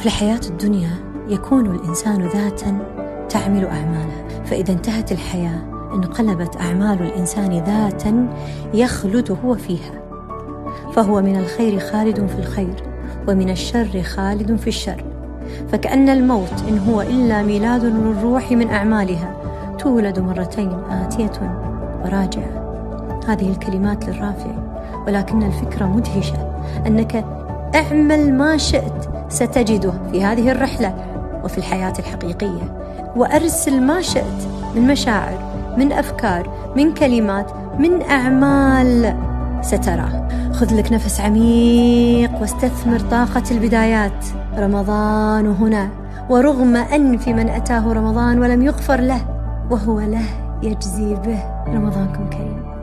في الحياة الدنيا يكون الإنسان ذاتا تعمل أعماله. فإذا انتهت الحياة انقلبت أعمال الإنسان ذاتا يخلد هو فيها. فهو من الخير خالد في الخير ومن الشر خالد في الشر. فكأن الموت إن هو إلا ميلاد للروح من أعمالها تولد مرتين آتية وراجعة. هذه الكلمات للرافع ولكن الفكرة مدهشة أنك اعمل ما شئت ستجده في هذه الرحلة وفي الحياة الحقيقية. وأرسل ما شئت من مشاعر من أفكار من كلمات من أعمال ستراه. خذ لك نفس عميق واستثمر طاقة البدايات. رمضان هنا. ورغم أنف من أتاه رمضان ولم يغفر له وهو له يجزي به. رمضانكم كريم.